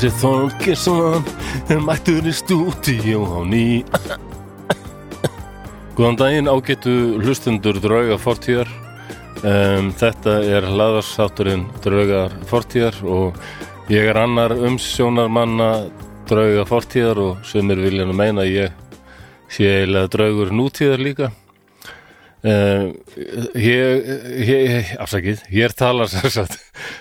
Flósið Þorgesson mættur í stúdíó á ný. Góðan daginn ágættu hlustundur drauga fortíðar. Um, Þetta er hlaðarsátturinn draugar fortíðar og ég er annar umsjónarmanna drauga fortíðar og sem er viljan að meina ég sé eiginlega draugur nútíðar líka. Uh, ég, ég, afsakið, ég talar sér satt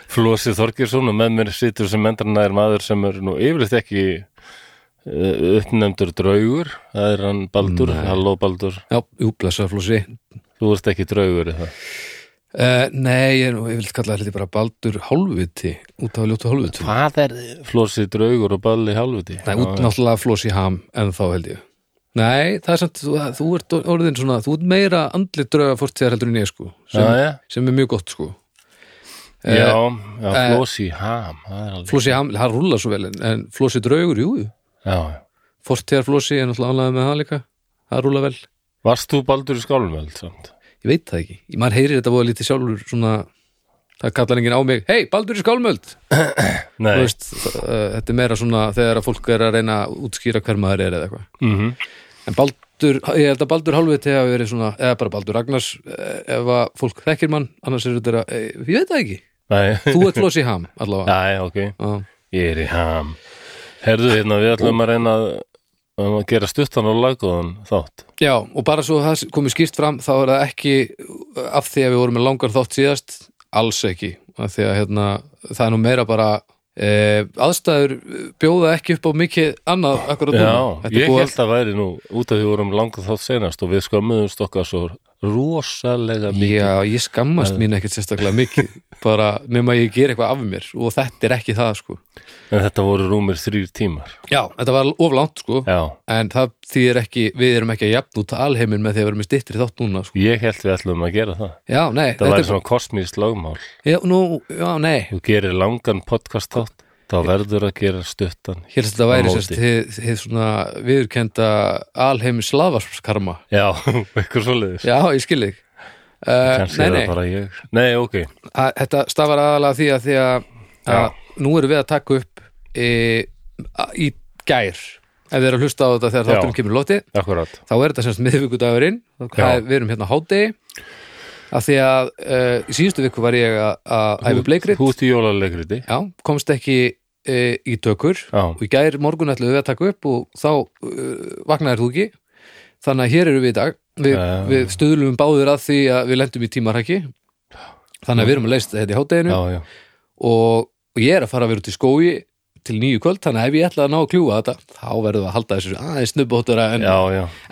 Flósi Þorgirsson og með mér situr sem endranæður maður sem er nú yfirleitt ekki uh, uppnefndur draugur, það er hann Baldur, Nei. halló Baldur. Já, jú, blessa flósi þú ert ekki draugur er það? Uh, Nei, ég, ég vil kalla þetta bara Baldur hálfviti út af ljótu hálfviti. Hvað er Flósi draugur og balli hálfuti? Nei, út náttúrulega flósi ham en þá held ég. Nei, það er samt, þú, þú ert orðin svona, þú ert meira andlit drauga fortíðar heldur en ég sko sem, Já, já, sem er mjög gott sko já, já eh, Flósi ham Flósi ham, það rúlar svo vel en, flósi draugur, jú, fortíðar flósi er náttúrulega ánlega með það líka það rúlar vel, Varst þú Baldur í skálumöld samt? ég veit það ekki maður heyrir þetta búið lítið sjálfur svona það kallar enginn á mig, hei, Baldur í Þú veist, uh, þetta er meira svona þegar að fólk er að reyna að útskýra hver maður er eða eitthvað. Mhm. En Baldur, ég held að Baldur Hálfviti hafi verið svona, eða bara Baldur Ragnars eh, ef að fólk þekkir mann, annars er þetta eh, ég veit það ekki, þú ert flósi ham allavega, já, ok. Já, Ég er í ham. Herðu hérna, við ætlum að reyna að, gera stuttan og laggóðan þátt. Já, og bara svo það komið skýrt fram, þá er það ekki af því að við vorum með langar þátt síðast alls ekki, af því að hérna, það er nú meira bara e, aðstæður bjóða ekki upp á mikið annað Já, ég held að væri nú út af því við vorum langað þátt senast og við skömmuðumst okkar svo rosalega mikið. Já, ég skammast mín ekkert sérstaklega mikið bara nema ég ger eitthvað af mér og þetta er ekki það sko. En þetta voru rúmir þrýr tímar. Já, þetta var oflánt sko Já, en það þýðir ekki, við erum ekki að jafn út alheiminn með því að við erum með styttri þátt núna sko. ég held við ætlum að gera það. Já, nei, Það væri er svona kosmískt lögmál. Já, nú, já, nei, Þú gerir langan podcast þátt þá verður að gera stuttan hér þetta Á væri sérst hið, hið svona viðurkenda alheimi slavarskarma Já, eitthvað svoleiðis. Já, ég skil þig. Uh, Kannski Nei, nei, Nei, ok, að, þetta stafar aðalega því að því að, að nú erum við að taka upp e, a- í gær. Ef þið eru að hlusta á þetta þegar þáttum kemur í loti akkurat þá er þetta semst miðvikudagurinn. Já. við erum hérna á hádegi. Af því að uh, í síðustu viku var ég að- að æfa bleikrit. ert í jólaleikriti já, komst ekki uh, í tökur. Já, og í gær morgun ætluðum við að taka upp og þá uh, vaknaðir þú ekki. Þannig að hér eru við í dag. Við, Já. við stöðlum báður að því að við lendum í tímarhæki þannig að við erum að leist þetta í hádeginu. Já, og, og ég er að fara að vera út í skói til nýju kvöld, þannig að ef ég ætla að ná að kljúfa þetta þá verðum við að halda þessu aðeins snubbóttara en,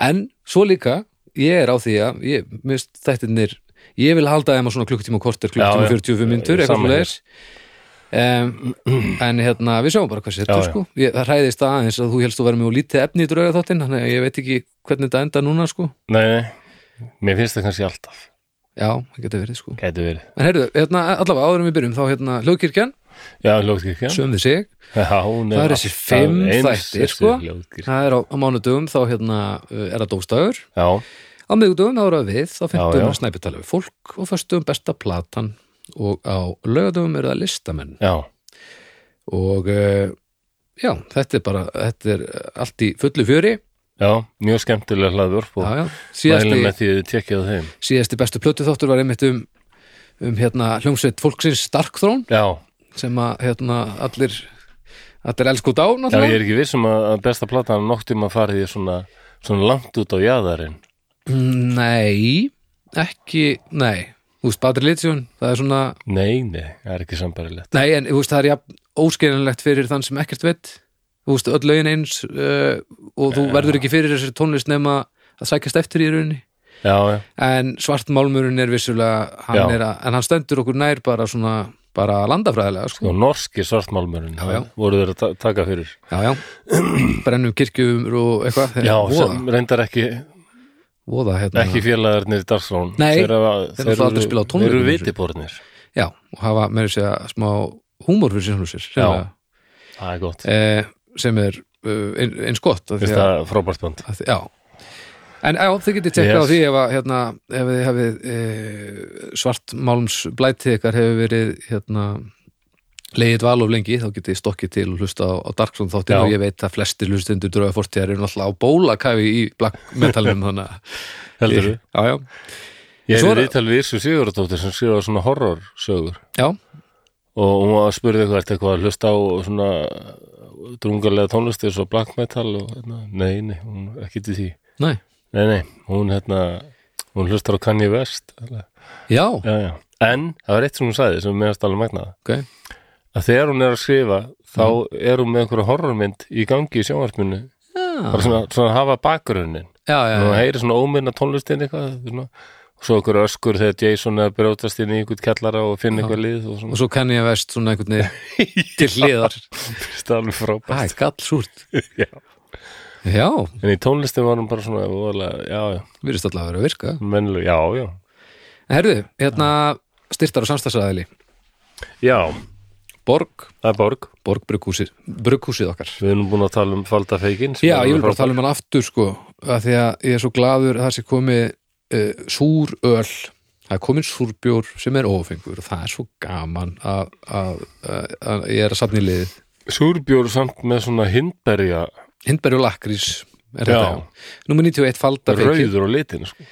en svo líka ég er á því að ég, mist þættirnir, ég vil halda þeim á svona klukkutíma og korter, klukkutíma Já, já. 45 myndur eitthvað hér. leiðis um, en hérna, við sjáum bara hvað setur sko, ég, það hræðist aðeins að þú helst að vera með og lítið efni í drauga þáttinn þannig að ég veit ekki hvernig þetta enda núna sko. Nei, nei. Mér finnst það kannski alltaf. Já, það getur verið sko. Gæti verið. En heyrðu, hérna, allavega áður en við byrjum þá hérna hljóðkirkjan, Já, hljóðkirkja sögum við sig. Já, Það er þessi fimm þættir, sko. hljóðkirkja. það er á, á mánudögum þá hérna uh, er það dóstagur Já, á er það við, þá já. að snæpitala við fólk og föstum besta platan og á laugadögum eru það listamenn. Já, og uh, já, þetta er bara þetta er allt í fullu fjöri. Já Mjög skemmtilega hlaður og já, mælum með því að þið tekja á þeim. síðasti bestu plötu þáttur var einmitt um, um hérna hljómsveit fólksins Starkthrón Já, sem að hérna allir allir elsku dá já, ég er ekki vissum að besta platan noktum að fara í svona, svona langt út á jaðarinn. Nei, ekki, nei Þú veist, Badri Litsjón, það er svona Nei, nei, það er ekki sambarilegt Nei, en veist, það er jafn óskeinanlegt fyrir þann sem ekkert veit. Þú veist, öll lögin eins uh, og þú verður ekki fyrir þessari tónlist nema að sækjast eftir í rauninni. Já, já, en svartmálmurinn er vissulega hann er að, en hann stendur okkur nær bara svona, bara landafræðilega sko. og norski svartmálmurinn voru þeir að ta- taka fyrir. Já, já, brennum kirkjum og eitthvað Já, sem reyndar ekki voða hérna. Ekki félagarnir í Darsrón Nei, þeir, náttúrulega aldrei spila á tónleikum Þeir eru þessu. vitibornir Já, og hafa með þess að smá húmor fyrir sín hlusir Það er gott, eh, sem er uh, ein- eins gott að, það frábært band. Já. En já, þið getið tekka Yes. á því ef, að, hérna, ef þið hefið e, svartmálms blætið ykkar hefur verið hérna, leiðið val of lengi, þá getið stokkið til og hlusta á, á Darkson þáttir Já. og ég veit að flestir hlustendur drauga fortíðar eru náttúrulega á bólakafi í black metalum heldur við Já, já, Ég er í viðtal við Írsu Sigurðardóttir sem skrifa svona horrorsögur. Já, og hún var að spurði eitthvað eitthvað að hlusta á svona drungarlega tónlisti svo black metal og hérna, nei, nei, hún ekki til því. Nei. Nei, nei, hún hérna hún hlustar á Kanye West já, Já, já. en það var eitt sem hún sagði sem meðast alveg magnað. Ok, að þegar hún er að skrifa þá er hún með einhverja horrormynd í gangi í sjónvarpinu. Bara svona, svona að hafa bakgrunnin og já. heyri svona óminna tónlistin eitthvað svona, og svo einhver öskur þegar Jason er að brjótast inn í einhvern kjallara og finna eitthvað lið og og svo kann ég að vest svona einhvern veginn til hliðar. Það er alveg frábært. Það er gallsúrt Já. Já, en í tónlistin var hún bara svona já, virðist alltaf að vera að virka. Mennileg, já, já. Herðu, hérna styrtar og samstagsæðili já, Borg, það er borg. Borg brugghúsið brugghúsið okkar. Við erum búin að tala um faldafeikin Já, ég vil bara tala um hann aftur sko að því að ég er svo glaður að það sé komið uh, súr öl það er komin súrbjór sem er ofengur og það er svo gaman að, að, að, að ég er að safna í liðið. Súrbjór samt með svona hindberja. Hindberg og lakrís Númer 91 falda rauður á litin sko.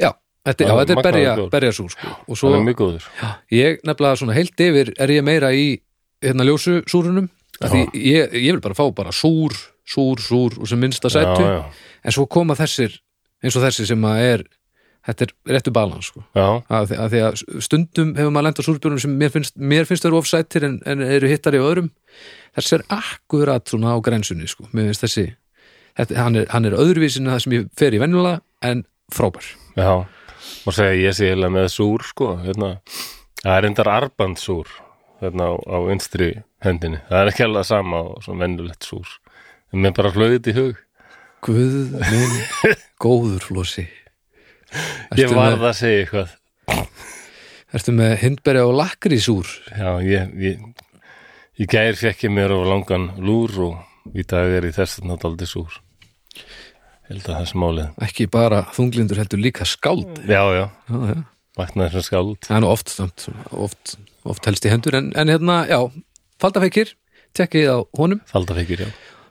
Já, þetta, já, þetta er magnaður berja, berjasúr sko. og það er mjög góður. Ég nefnilega svona heilt yfir er ég meira í hérna ljósu súrunum ég, ég vil bara fá bara súr, súr, súr og sem minnsta sætu já, já, en svo koma þessir eins og þessi sem að er þetta er réttu balans sko. að, því- að því að stundum hefur maður lent á súrbjörnum sem mér finnst, mér finnst þau ofsættir en, en eru hittari á öðrum. Þessi er akkurat svona á grensunni sko. mér finnst þessi þetta, hann, er, hann er öðruvísin að það sem ég fer í venjulega en frábær. Já. Og segja ég sé eiginlega með súr sko, hérna, það er endar arbandsúr hérna á, á vinstri hendinni, það er ekki alveg sama og svona vennulegt súr. En mér bara flöðið í hug. Guð minn góður flósi ég Ertu varð með, að segja eitthvað. Ertu með hindberja og lakrísúr já, ég, ég, ég gær fekk ég mér á langan lúr og í dag er í þess að náttúrulega súr. Held að það er smálið ekki bara þunglindur heldur líka skáld. Já, já, já, já. vaknaði sem skáld. Það er nú oft, samt, oft, oft helst í hendur en, en hérna, já, faldafeikir tekkið á honum. Faldafekir, já.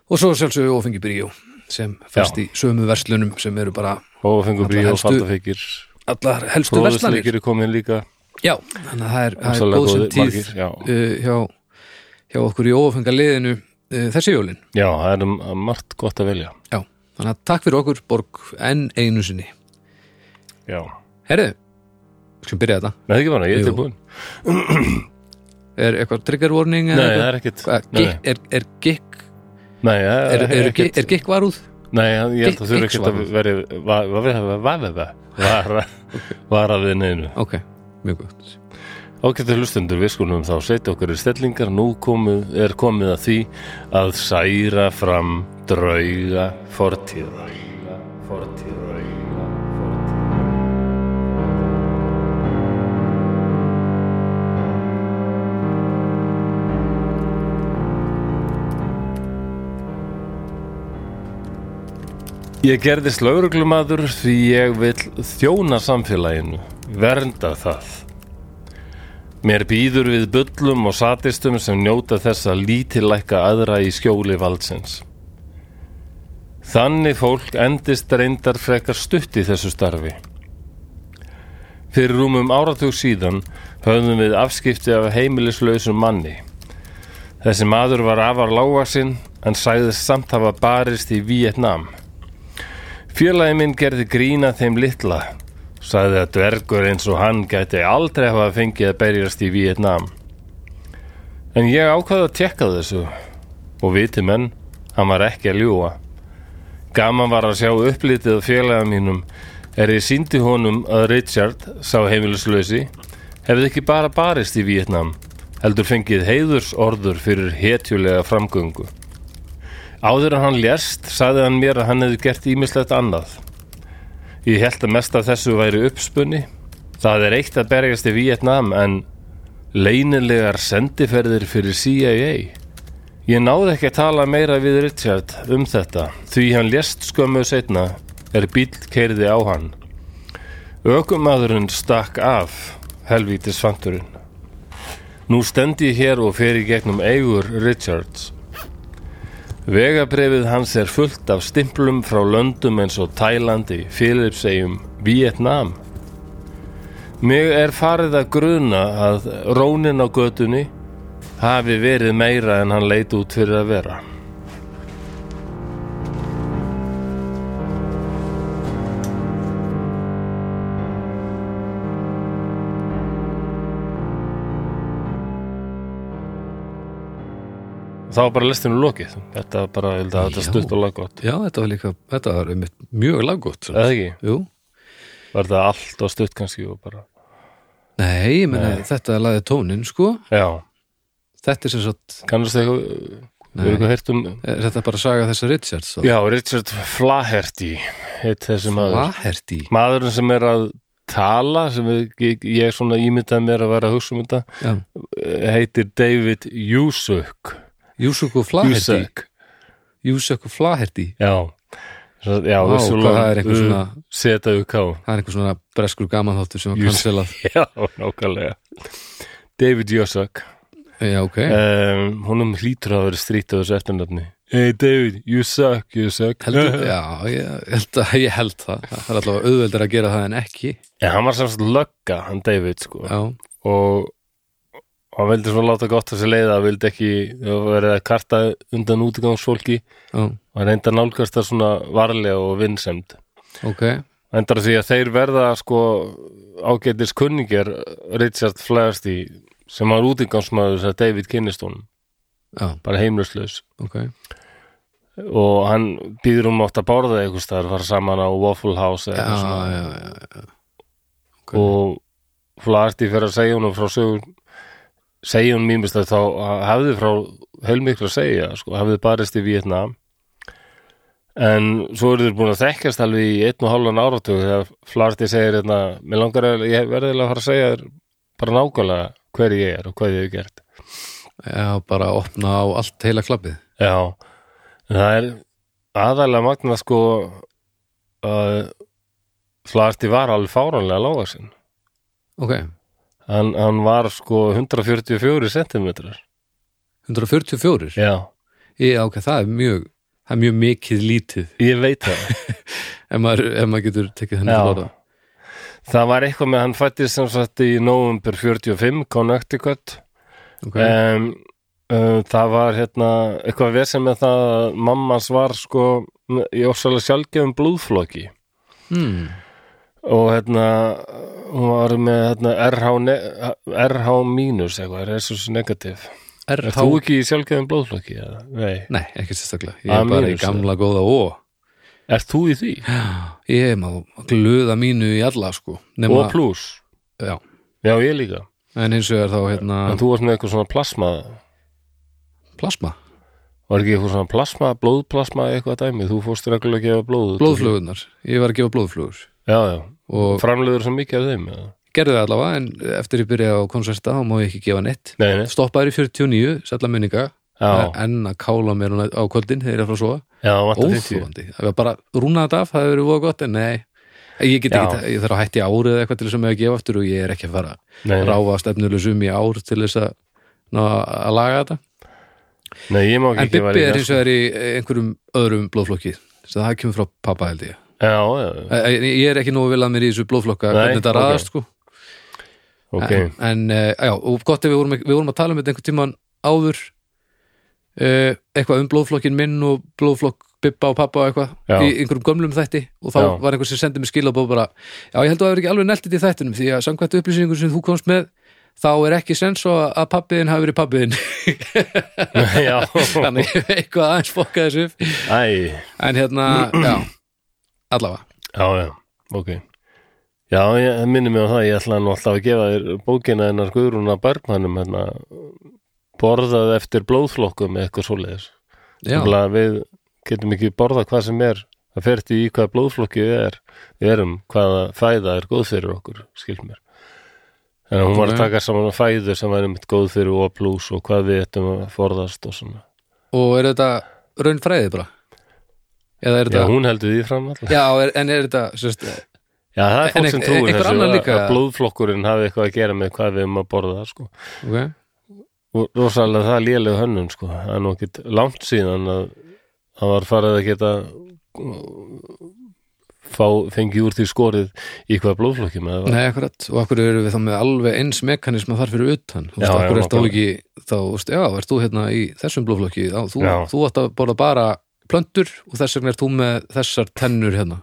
Og svo sjálfsögðu ofengi bríó sem Já. í sömu verslunum sem eru bara og fengur Allar brí og helstu- faldafekir allar helstu verslanir. fróðusleikir er komin líka. Já, þannig að það er, það er góð sem tíð uh, hjá, hjá okkur í ofenga liðinu uh, þessi jólin. Já, það er um, margt gott að velja. Já, þannig að takk fyrir okkur Borg enn einu sinni. Já, herðu, skulum byrja þetta með ekki bara, ég er tilbúin er eitthvað trigger warning nei, það er ekkit. Nei, er, er gikk nei, það er, er, er, ekkit. er gikk varúð? Nei, ég held að þurfi ekkit að veri vara vara við neinu. Ok, mjög gott. Ágættu hlustendur, við skulum þá setja okkur í stellingar, nú komið, er komið að því að særa fram drauga fortíðar. Ég gerðist lauruglumadur því ég vil þjóna samfélaginu, vernda það. Mér býður við bullum og satistum sem njóta þess að lítillækka aðra í skjóli valdsins. Þannig fólk endist reyndar frekar stutt í þessu starfi. Fyrir rúmum áratug síðan höfðum við afskipti af heimilislausum manni. Þessi maður var afar lágasinn en sæðist samt hafa barist í Vietnam. Félagi minn gerði grína þeim litla sagði að dvergur eins og hann gæti aldrei hafa fengið að berjast í Vietnam. En ég ákvaði að tekka þessu og viti menn, hann var ekki að ljúa. Gaman var að sjá upplitið félaga mínum er ég síndi honum að Richard, sá heimilislausi, hefði ekki bara barist í Vietnam, heldur fengið heiðurs orður fyrir hetjulega framgöngu. Áður en hann lérst, sagði hann mér að hann hefði gert ímislegt annað. Ég held að mest af þessu væri uppspunni. Það er eitt að berjast í Vietnam en leynilegar sendiferðir fyrir CIA. Ég náði ekki að tala meira við Richard um þetta því hann lést skömmu setna er bíl keirði á hann. Ökumadurinn stakk af helvítis fanturinn. Nú stend ég hér og fer í gegnum eigur Richards. Vegabrefið hans er fullt af stimplum frá löndum eins og Tælandi, Filipsegjum, Vietnam. Mig er farið að gruna að rónin á götunni hafi verið meira en hann leit út fyrir að vera. Þá var bara listinu lokið. Þetta var bara, ég held að þetta stutt og laggott. Já, þetta var líka, þetta var einmitt mjög laggótt eða ekki, Jú, var þetta allt og stutt kannski og bara, nei, ég meina Nei. þetta laði tónin, sko. Já. Þetta er sem sagt, kannast þið eitthvað, um er þetta bara saga þessa Richards já, Richard Flaherty heit þessi maður. Flaherty? Maðurinn sem er að tala sem ég, ég svona ímyndað mér að vera að hugsa um þetta heitir David Jusuk Júsuku Flaherty. Júsuku Flaherty. Já, já Vá, það er einhver uh, svona- seta UK Það er einhver svona breskur gamanþáttur sem var cancelað já, nákvæmlega. David Jusuk Já, ok. Um, honum hlýtur að vera strýtt á þessu eftirnafni. Hey David, you suck, you suck Heldur, já, ég held, að, ég held það. Það er allavega auðveldur að gera það en ekki. Já, hann var semst lögga, hann David sko. Já, og og hann vildi svona láta gott sér leiða hann vildi ekki verið að karta undan útigangsfólki. Já, og hann reynda að nálgast það svona varlega og vinnsemd ok. Endar því að þeir verða sko ágætis kunningjar Richard Flaherty sem var útigangsmaður þess að David kynnist Já, bara heimluslaus ok. Og hann býður um átt að borða eitthvað staðar fara saman á Waffle House eða Já, já, já, já. ok. og Flaherty fyrir að segja honum frá sögur segja honum mýmist að þá hefði frá heilmiklu að segja sko, hefði barist í Vietnam en svo eru þeir búin að þekkjast alveg í einn og hálfan áratug þegar Flaherty segir hérna, mér langar að ég verðilega að fara að segja þér bara nákvæmlega hver ég er og hvað ég hef gert. Já, bara opna á allt heila klappið Já, en það er aðalega magna sko að Flaherty var alveg fáránlega lágarsinn Ok, hann, hann var sko 144 centimetrar 144 Já, Já, ok, það er mjög það er mjög mikið lítið. Ég veit það. Ef maður, ef maður getur tekið Já. til orða. Það var eitthvað með hann fættist sem sagt í november 45 Connecticut. Ok, um, um, það var hérna eitthvað vesem með það að mammans var sko í orsalega sjálfgefum blóðflokki. Hmm. Og hérna hún var með hérna, RH, RH mínus eitthvað, resus negativ Er þú ekki í sjálfgefum blóðflokki? eða? Nei. Nei, ekki sérstaklega Ég A er bara í mínus, gamla góða ó Er þú í því? Ég er maður glöða mínu í alla sko Nema, Og pluss? já, Já, ég líka en hins vegar þá hérna En þú varst með eitthvað svona plasma plasma, Var ekki eitthvað svona plasma, blóðplasma eitthvað dæmi? Þú fórst reglulega að gefa blóð blóðflugurnar Ég var að gefa blóðflugur Já, já, og framleiður svo mikið af þeim já. gerði það allavega en eftir ég byrjaði á konserta þá má ég ekki gefa neitt. Nei, nei, stoppaður í 49, sætla minninga en að kála mér á kvöldin þegar ég er fara að sofa. Já, vantar 50 óþúandi, það var bara rúnað af það hefur verið gott en nei. Ég get ekki, ég þarf að hætti árið eða eitthvað til þess að að gefa aftur og ég er ekki að fara Nei, ráfa stefnulegsum í ár til þess að, ná, að laga þetta. En Bibbi er líka, hins vegar í einhverjum öðrum blóðflokki það kemur frá pappa held ég Já, já, Eh, eh, ég er ekki nógu vil að mér í þessu blóðflokka Nei, hvernig þetta ok. raðast sko. Ok. En, en eh, já, og gott ef við vorum, við vorum að tala um þetta einhvern tímann áður eitthvað um blóðflokkin minn og blóðflokk Bibba og pappa og eitthvað í einhverjum gömlum þætti. Og þá Já. var einhver sem sendið mér skilabóð bara já, ég held að það er ekki alveg neltið í þættinum því að samkvæmt upplýsingur sem þú komst með þá er ekki sens svo að pappiðin hafi verið pappiðin þannig eitthvað aðeins fokkað þessu upp. en hérna, já allavega, já, já, ok. Já, ég minni mig á það, ég ætla nú alltaf að gefa þér bókina hennar Guðrúna Bergmannum hérna, borðað eftir blóðflokkum eitthvað svoleiðis. Við getum ekki borðað hvað sem er það fer til í hvað blóðflokki við er við erum hvaða fæða er góð fyrir okkur skilst mér. En hún var að taka saman fæður sem væri mitt góð fyrir O plus og hvað við ættum að forðast og svona. Og er þetta raun fræði bara eða er já, þetta hún heldur því fram alltaf já, er, en er þetta sérst, já, það er fólk sem trúir þessu að, blóðflokkurinn hafi eitthvað að gera með hvað við erum að borða það sko. Ok, rosalega það lélega hönnun sko. það er nú ekkit langt síðan að það var farið að geta fá, fengi úr því skorið í hvaða blóðflokki það var Nei, akkurat, og akkur eru við þá með alveg eins mekanisma þar fyrir utan? Þú veist, Já, já, akkur er þá ekki þá, já, ert þú hérna í þessum blóðflokki? Þá, þú, Já. þú átt að borða bara plöntur og þess vegna ert þú með þessar tennur hérna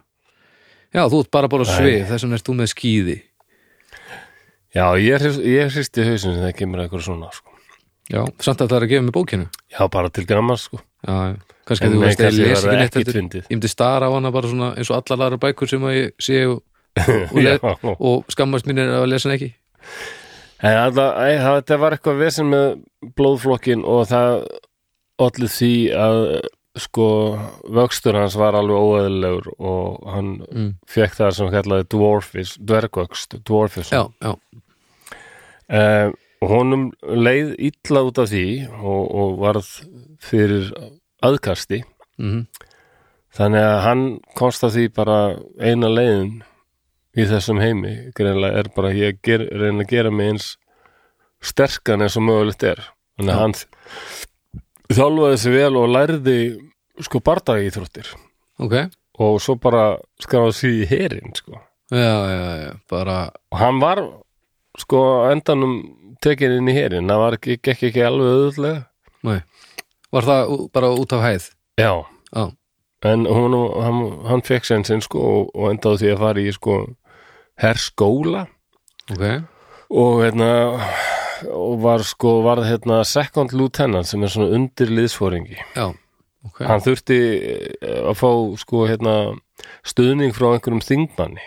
Já, þú ert bara Nei. svið, þess vegna ert þú með skíði Já, ég, hrist- ég hristi hausinn sem það kemur eitthvað svona sko. Já, samt að það er að gefa mig bókinu Já, bara til grammar sko. Já, kannski En þú veist, ég les ekki neitt eftir. Ég myndi stara á hana bara svona eins og allar aðra bækur sem að ég sé og, og, Já. og skammast mín er að lesa hann ekki það, þetta var eitthvað vesen með blóðflokkin og það allir því að sko vöxtur hans var alveg óeðilegur og hann mm. fekk það sem kallaði dwarfis, dvergvöxt, dwarfis Já, já, eh, og honum leið illa út af því og, og varð fyrir aðkasti. Mhm. Þannig að hann komst að því bara eina leiðin í þessum heimi. Greinlega er bara ég ger, reyna að gera mig eins sterkan eins og mögulegt er. Þannig að hann þjálfaði sig vel og lærði sko bardagi íþróttir Ok, og svo bara skráði sig í herin sko. já, já, já, bara og hann var sko endanum tekin inn í herin það var ekki, gekk ekki alveg Nei. Var það bara út af hæð? já, Já, en hún, hann, hann fekk sen sinn sko og, og endaði því að fara í sko herskóla. Ok. og hérna og var sko, var hérna second lieutenant sem er svona undir liðsfóringi Já, ok. hann þurfti eh, að fá sko hérna stuðning frá einhverjum þingmanni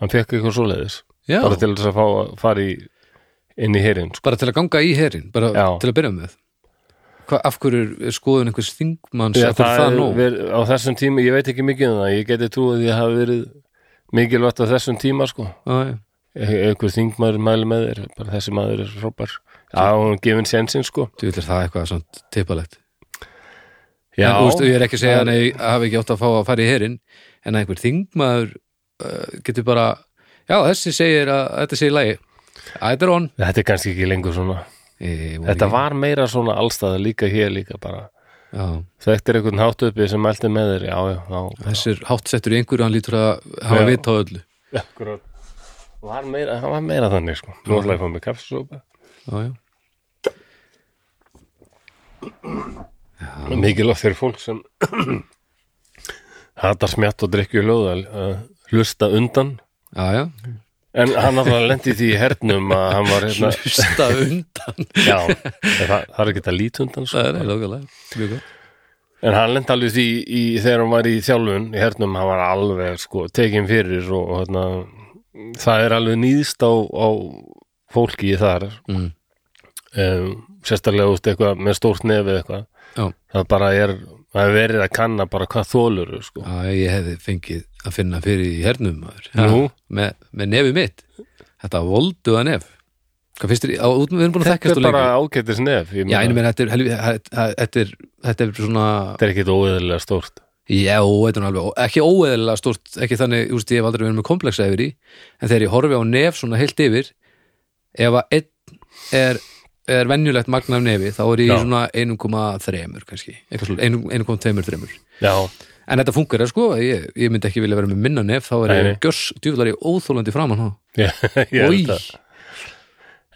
hann fekk eitthvað svoleiðis Já, bara til þess að fá að fara í inn í herin sko. bara til að ganga í herin, bara Já. til að byrja með. Hva, af hverju er skoðun einhvers þingmanns ver, á þessum tíma, ég veit ekki mikið um það ég geti trúið að hafa verið mikilvægt á þessum tíma sko. E- einhver þingmaður mæli með þér bara þessi maður er frábær já, hún er gefin sensinn sko Þú vil það eitthvað svona tippalegt. Já, en, veist, ég er ekki að segja það- að nei, hafi ekki átt að fá að fara í herin, en að einhver þingmaður uh, getur bara, já, þessi segir að þetta segir lægi. Þetta er on. þetta er kannski ekki lengur svona E, þetta var meira svona allstaða líka hér líka bara Já, þetta er einhvern hátt uppi sem mælti með þér já, já, já, þessir háttsettur í einhverju, hann lítur að hafa Já. vit á öllu. Var meira, hann var meira þannig sko nú ætla ég að fá mig kaffisópa Já, já. Mikilvægt fyrir fólk sem hatar smjatt og drikkju hljóð að hlusta undan Já, já. en hann alltaf lendi því í hernum að hann var hérna Hlusta undan. já, það, það er ekki að líta undan sko. Það er eiginlega, en hann lendi alveg því í, þegar hann var í þjálfun í hernum, hann var alveg sko, tekin fyrir og, hérna, það er alveg nýðst á, á fólki þar Mm. um, sérstaklega út eitthvað með stórt nefið eitthvað Já. það bara er, er verið að kanna bara hvað þólur sko. Ég hefði fengið að finna fyrir í hernum maður. Nú? Með, með nefið mitt. Þetta volduða nef. Hvað finnst þér, við erum búin að þetta þekkast er og lengi. bara ágætis nef ég Já, en ég meina, þetta er, helvi- þetta þetta er, þetta er svona, þetta er ekkit óeðilega stórt já, þetta er alveg, ekki óeðlilega stórt, ekki þannig, þú veist, ég hef aldrei verið með komplexa yfir í, en þegar ég horfi á nef svona heilt yfir, ef að einn er, er venjulegt magna af nefi, þá er ég í Já. svona 1,3 kannski, eitthvað svona, 1,2-3. já, En þetta funkar, sko, ég, ég myndi ekki vilja vera með minna nef, þá er Nei, ég nei. gjörs, djúflar ég óþólandi framan há. já ég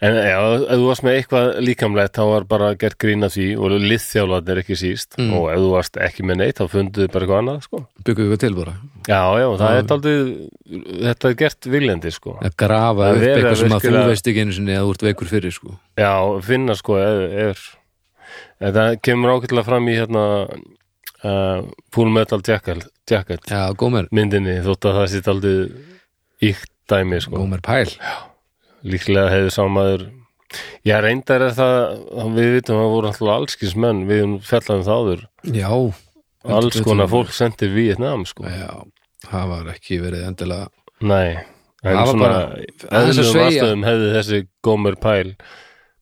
en já, ef þú varst með eitthvað líkamlegt þá var bara gert grína því og liðþjálarnir ekki síst Mm. og ef þú varst ekki með neitt þá funduðu bara eitthvað annað sko. Byggum við til bara. já, já, það Já. er aldrei þetta er gert viljandi sko. Að grafa Það er upp eitthvað að sem að þú veist ekki einu sinni að þú ert veikur fyrir, sko. já, finna sko ef, ef, þetta kemur ákveðlega fram í hérna uh, Full Metal Jacket, Jacket Já, myndinni þótt að það sitt aldrei íkt dæmi sko. gómer pæl. Líklega hefði sámaður já reyndar er það við vitum að það voru alltaf allskins menn við um fjallaðum það áður Já, alls konar fólk sendir Vietnam sko. Já, það var ekki verið endilega nei, en Það svona bara- aðeins að eðlum sveigja. aðstöðum hefði þessi gómur pæl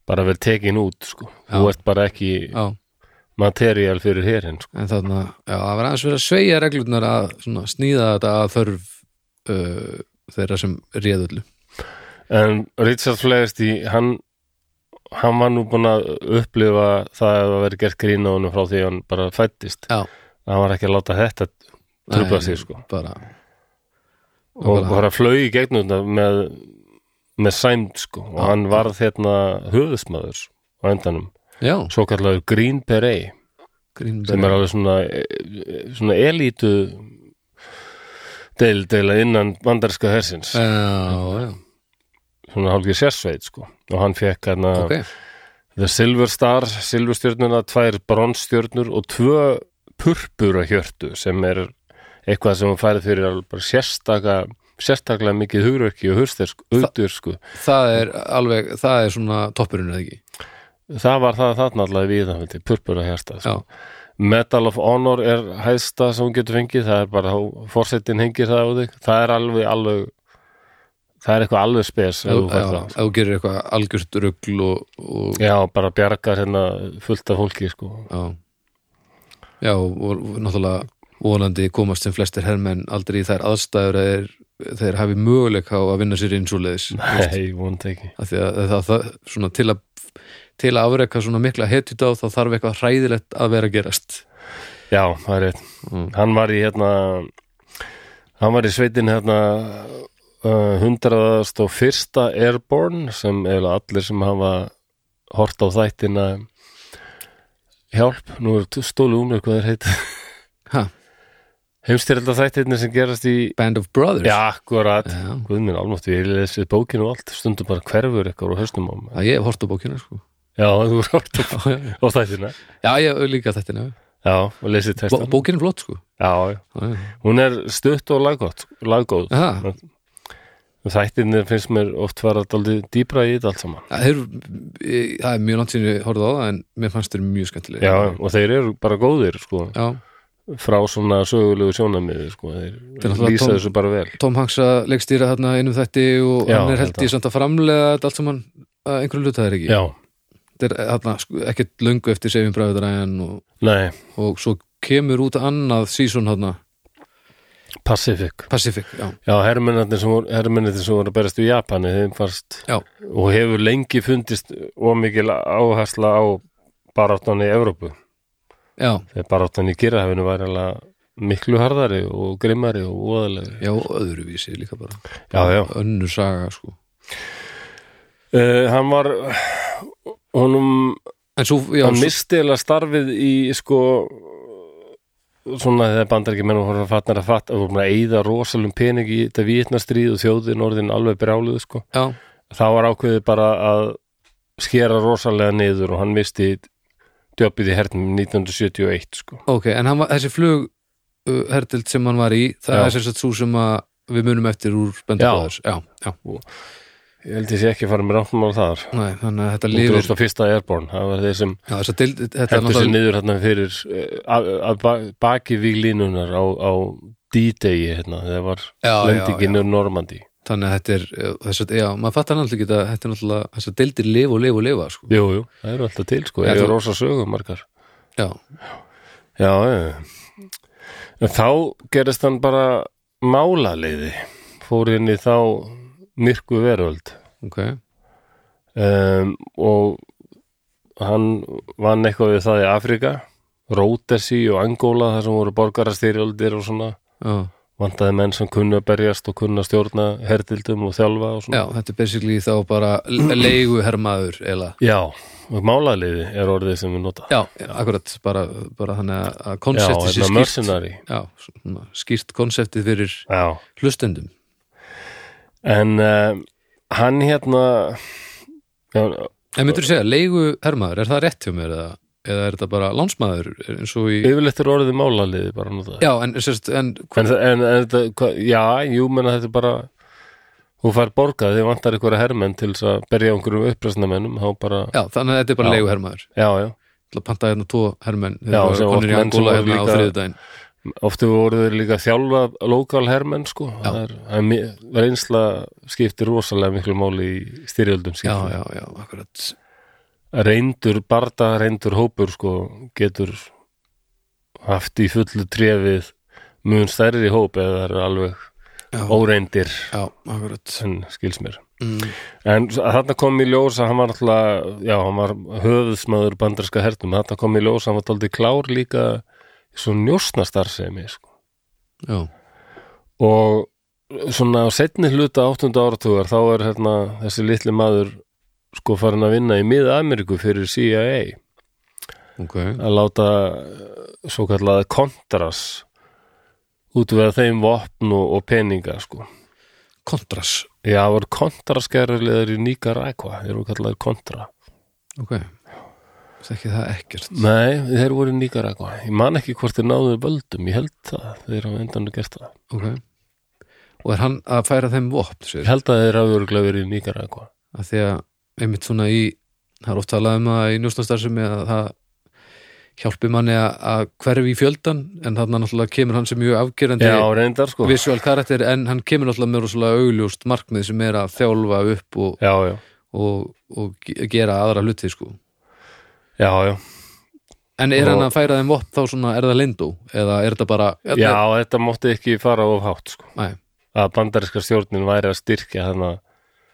bara verið tekin út sko. þú ert bara ekki Já, materiál fyrir hérinn sko. en þarna, já, það var aðeins verið að sveigja reglurnar að svona, snýða þetta að þörf uh, þeirra sem réðullu en Richard Flaherty hann hann var nú búin að upplifa það að vera gert grín á honum frá því hann bara fættist já, hann var ekki að láta þetta trubla sig sko. bara og bara flög í gegnum með, með sæmd sko. Og hann varð hérna höfðsmaður á endanum, já, svo kallar Green Beret. Green sem er alveg svona svona elítu deil, deila innan bandarska hersins. Já, já, svona hálfgeir sérsveit sko. Og hann fekk hérna ok. The Silver Star, silfurstjörnuna tvær bronsstjörnur og tvö purpura hjörtu sem er eitthvað sem hún færið fyrir alveg sérstaka sérstaklega mikið hugurverki og hugdur sko. það er alveg, það er svona toppurinn eða ekki? Það var það þarna allavega við það purpura já, sko. Medal of Honor er hæsta sem hún getur fengið, það er bara fórsetin hengir það á þig, það er alveg alveg það er eitthvað alveg spes ef þú gerir eitthvað algjört rugl og, og Já, bara bjargar hérna fullt af fólki sko. já, já og, og náttúrulega vonandi komast sem flestir hermenn aldrei í þær aðstæður að þeir, hafi möguleika á að vinna sér inn svoleiðis Nei, vonandi ekki það, það, svona til að til að afreka svona mikla hetjut á þá þarf eitthvað hræðilegt að vera að gerast Já, það er rétt. Mm. Hann var í hérna hann var í sveitin hérna hundraðast og fyrsta Airborne sem eiginlega allir sem hafa hort á þættina hjálp, nú er stólu um mér hvað þeir heita. Ha, heimstyrelda þættirni sem gerast í Band of Brothers? Já, akkurat. Já. Guðminn álmáttu, ég lesið bókinu og allt. Stundum bara hverfur eitthvað á hausnum á mig Já, ég hef hort á bókina sko. Já, þú er hort á á þættina. Já, ég hef líka nefn Já, og lesið Bó, textan Bókin er flott sko. Já, já, hún er stutt og laggótt laggóð Aha. Þættirni finnst mér oft fara daldið dýbra í þetta allt saman. Það er, það er mjög langt sinni horfði á það en mér fannst þeir mjög skemmtilega Já, og þeir eru bara góðir sko, já. frá svona sögulegu sjónamiði sko, þeir lýsa þessu bara vel. Tom Hanks að leikstýra þarna einum þætti og Já, hann er held í samt að framlega þetta allt saman að einhverju hluta það er ekki? Já, þetta er þarna sko, ekkert löngu eftir Saving Private Ryan og, og svo kemur út annað season þarna Pacific Pacific, já, Já, hermennarnir sem voru, hermennarnir sem voru að berast í Japani, þeim fannst já, og hefur lengi fundist og mikil áhersla á baráttan í Evrópu. Já, þegar baráttan í Girahafinu var alveg miklu harðari og grimmari og óðalegri já öðruvísi líka bara. Já, já. Önnur saga sko. Uh, Hann var honum, en svo, já, hann svo, misti eða starfið í sko svona þegar bandar ekki menn og voru fatnar að fatta og voru að eyða rosalum pening í þetta vitnastríð og þjóðin orðin alveg brjáluð sko já, þá var ákveðið bara að skera rosalega niður og hann misti djöpið í hernum 1971 sko. ok, en var, þessi flug herdild sem hann var í, það Já. er sagt svo sem að við munum eftir úr Band Já. já, já, ég held ég sé ekki að fara með á þar. Nei, þannig að þetta lifir. 2001. Airborne, það var þeir sem já, að deild, þetta er náttúrulega niður fyrir eh, að, að ba- baki víglínunar á, á D-Day hérna, þegar var Já, já, lendingin já. úr Normandi þannig að þetta er, uh, þess að, já, maður fattar náttúrulega ekki að þetta er náttúrulega, þess að deildir lifa og lifa og lifa, sko. Jú, jú, það eru alltaf til sko, það þú- eru rosa sögum margar. Já, Já, já. Þá gerist hann bara málaleiði fór inn í þá myrku veröld. Ok, um, og hann vann eitthvað við það í Afrika Rótesi og Angóla þar sem voru borgarastyrjöldir og svona. Já, vantaði menn sem kunna berjast og kunna stjórna herdildum og þjálfa og já, svona þetta er basically þá bara leigu hermaður, eða? Já, og málaliði er orðið sem við nota. Já, akkurat, bara, bara þannig að- Já, konseptið sé hérna skýrt. mercenary. Já, skýrt konseptið fyrir Já, hlustendum en uh, hann hérna já, en myndur þú segja, leigu hermaður, er það rétt hjá mér eða, eða er þetta bara lánsmaður eins og í, yfirleitt er orðið málaliði bara nota já, en, sérst, en En, það- en, en þetta, hva, já, jú, menna þetta er bara hún fær borgað þegar vantar einhverja hermenn til þess að berja einhverjum bara, já, þannig að þetta er bara leigu hermaður já, já. Panta hérna tvo hermenn Já, sem hérna líka- ofta voru þeir líka þjálfa lokal hermenn, sko. Það er, það er reynsla skiptir rosalega miklu máli í styrjöldum já, skiptir. já, já, akkurat. Reyndur, barda reyndur hópur, sko getur haft í fullu trefið mun stærri hóp eða það eru alveg já, óreindir já, akkurat. en skils mér. Mm. En þarna kom í ljós að hann var alltaf, já, hann var höfuðsmaður bandarska hernum, þarna kom í ljós að hann var daldið klár líka svo njósnastarsemi, sko. Og svona á setni hluta 8. áratugar þá er hérna þessi litli maður sko farin að vinna í miða Ameríku fyrir CIA ok að láta svo kallaða kontras útvega þeim vopn og, og peninga, sko. kontras, Já, það voru kontraskerðarlegar í Nicaragua, þeir voru kallaðir kontra. ok þekki það ekkert Nei, þeir voru í Nicaragua. Ég man ekki hvort þeir náðu völdum, ég held það, þeir hafa endan gert það. ok og er hann að færa þeim vopn Ég sér, held að þeir hafa örgulega verið í Nicaragua. að því að einmitt svona í, það er oft talað um það í njósnastarfsemi að það hjálpi manni að- að hverfi í fjöldan en þarna náttúrulega kemur hann sem mjög afgerandi Já, reyndar sko. visual karakter en hann kemur náttúrulega með augljóst markmið að og, og, og ge- gera aðra hluti sko. Já, já. en er hann að færa þeim vopn þá svona er það lindó eða er þetta bara Já, þetta mátti ekki fara of hátt sko. Nei, Að bandariska stjórnin væri að styrkja þarna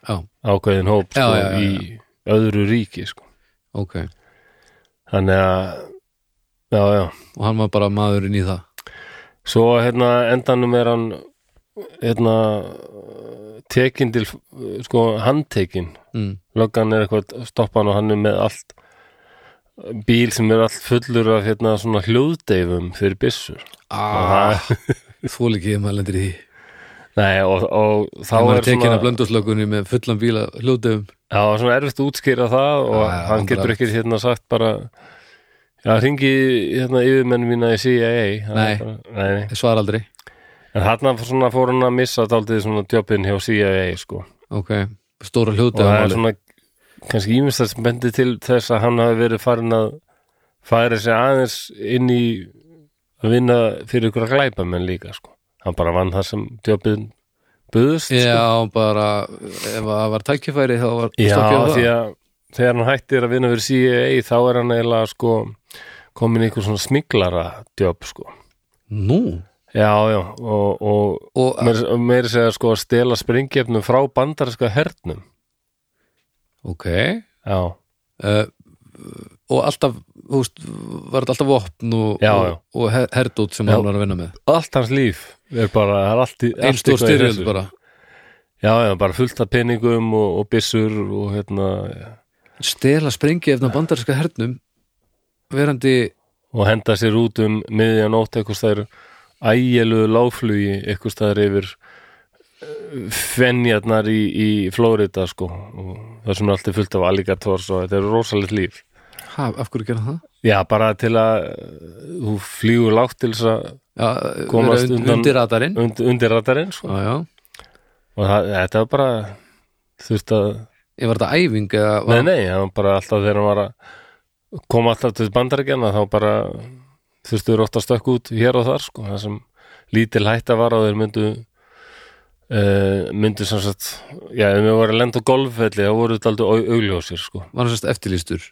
já, ákveðin hóp sko, Já, já, já, í öðru ríki sko. ok Þannig að, já, já. og hann var bara maðurinn í það Svo hérna endanum er hann hérna tekin til sko handtekin mm. löggan er eitthvað stoppan og hann er með allt bíl sem er allt fullur af hérna svona hljóðdeifum fyrir byssur. Ah, Þú líkið maður lendir í því. Nei, og, og þá er er tekin svona að blönduslökunni með fullan bíla hljóðdöfum Já, það er svona erfitt að útskýra það og já, hann getur ekki hérna sagt bara Já, hringi hérna yfirmenn mína í CIA Það Nei. bara, nei, nei. Svar aldrei. En svona fór hann að missa daldið svona jobbin hjá CIA sko. Ok, stóra og það er svona kannski sem bendi til þess að hann hafi verið farin að færa sig aðeins inn í að vinna fyrir ykkur að glæpa menn líka sko. hann bara vann það sem jobbin buðust sko. Já, bara ef það var tækifæri þá var Já, því að þegar hann hættir að vinna fyrir CIA þá er hann eiginlega sko komin í einhver svona smiglara jobb sko. Nú, Já, já, og, og og meira segja sko að stela springjefnum frá bandarinska hernum ok. Já, uh, og alltaf þú veist, var þetta alltaf vopn og, Já, og, já. og her- herdót sem hann var að vinna með? Allt hans líf er bara, það er allt í Einn allt stór eitthvað í styrjöld þessu. bara. Já, já, bara fullt af peningum og, og byssur og hérna stela sprengi eftir bandarinska hernum verandi og henda sér út um miðjan nótt eitthvað stæður ægjeluðu láflugi eitthvað stæður yfir fenjarnar í, í Flórida sko og það sem er alltaf fullt af alligators og þetta er rosalegt líf ha, af hverju gera það? Já, bara til að eh, þú flýgur lágt til þess að Já, Komast und, undan- undir radarinn und, undir radarinn sko. Já, já, og það, þetta var bara þurft að ég var þetta æfing eða Nei, var, nei, það var bara alltaf þegar hann var að koma alltaf til bandaríkjana þá bara þurftuður oft að stökk út hér og þar sko, það sem lítil hætta var að þeir myndu uh, myndu sem sagt já, ef við voru að lenda á golfvelli þá voru þetta aldrei au- augljósir sko. Var hann sérst eftirlýstur?